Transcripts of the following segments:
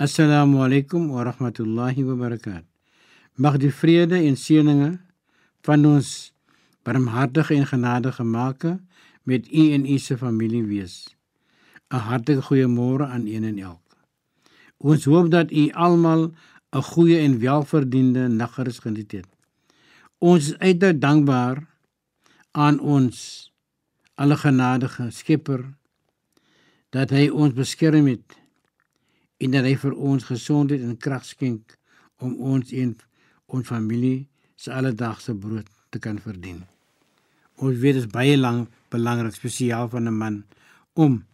Assalamu alaykum wa rahmatullahi wa barakat. Mag die vrede en seëninge van ons barmhartige en genadige Maker met u en u se familie wees. 'n Hartlike goeiemôre aan een en elk. Ons hoop dat u almal 'n goeie en welverdiende nagrus geniet het. Ons is uiters dankbaar aan ons allegenadige Skepper dat hy ons beskerm het en dat hy vir ons gesondheid en krag skenk om ons en ons familie se alledaagse brood te kan verdien. Ons weet dit is baie lank belangrik spesiaal van 'n man om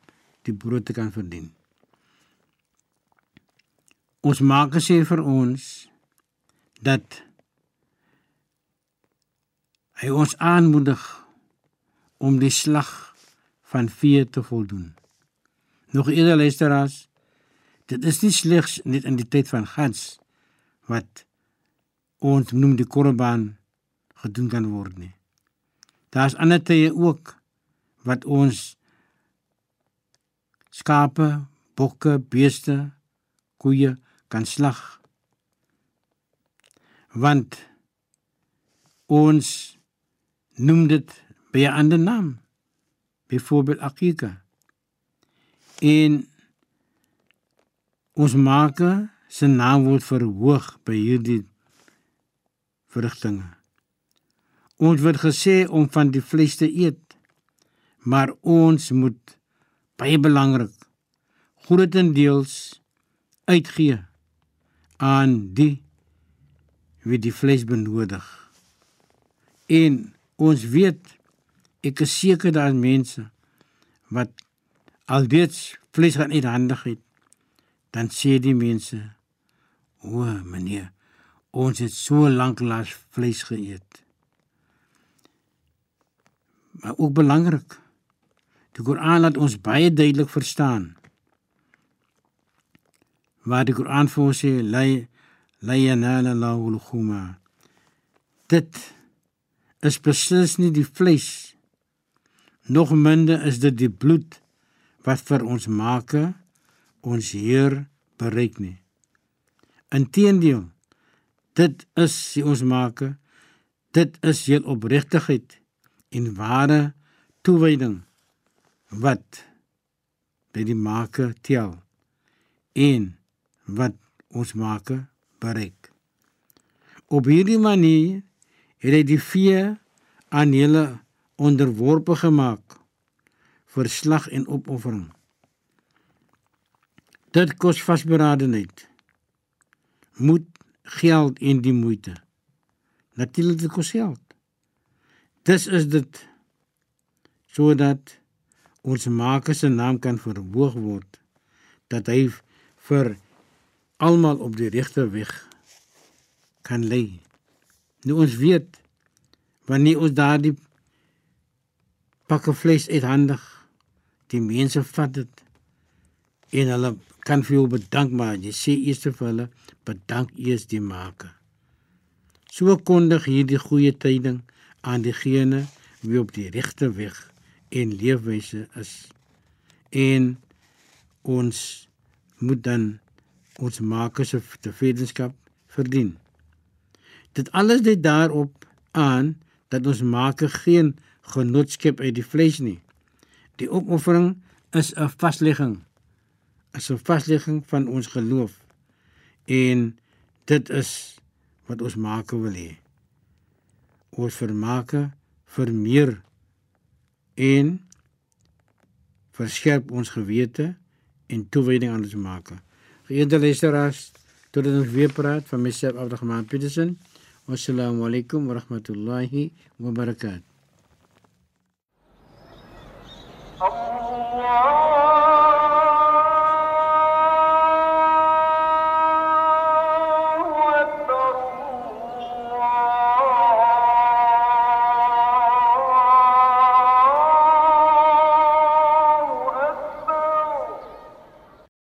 die brood te kan verdien. Ons maak sê vir ons dat hy ons aanmoedig om die slag van vee te voldoen. Nog eerder luisteraars, dit is nie slegs net in die tyd van gans wat ons noem die korban gedoen kan word nie. Daar's ander tye ook wat ons skape, bokke, beeste, koeie kan slag. Want ons noem dit by 'n ander naam. Byvoorbeeld akika. En ons maak se naam word verhoog by hierdie verrigtinge. Ons word gesê om van die vleis te eet, maar ons moet baie belangrik grootendeels uitgee aan die wie die vleis benodig. En ons weet ek is seker daar is mense wat alreeds vleis gaan eet handigheid dan sê die mense o meneer ons het so lank lank vleis geëet. Maar ook belangrik die Koran laat ons baie duidelik verstaan waar die Koran vir ons sê la la yanala Allahu al-khuma dit is beslis nie die vleis nog minder is dit die bloed wat vir ons maak ons Heer bereik nie inteendeel dit is sy ons maak dit is heel opregtigheid en ware toewyding wat by die maker tel en wat ons maker bereik. Op hierdie manier het hy die vee aan hulle onderworpe gemaak vir slag en opoffering. Dit kos vasberadenheid. Moet geld en die moeite. Natuurlik dit kos geld. Dis is dit sodat ons maker se naam kan verhoog word dat hy vir almal op die regte weg kan lei. Nou ons weet wanneer ons daardie pakke vleis uithandig, die mense vat dit en hulle kan vir jou bedank maar jy sê eers vir hulle bedank eers die maker. So kondig hierdie goeie tyding aan diegene wie op die regte weg en leefwyse is. En ons moet dan ons maker se tevredenskap verdien. Dit alles lê daarop aan dat ons maker geen genot skep uit die vleis nie. Die opoffering is 'n vaslegging is 'n vaslegging van ons geloof en dit is wat ons maak wil hê. Ons vermaak vir meer en verskerp ons gewete en toewyding aan ons maak. Geëerde luisteraars, totdat ons weer praat van myself Abdurrahman Petersen. Wassalamu alaykum wa rahmatullahi wa barakatuh. Allah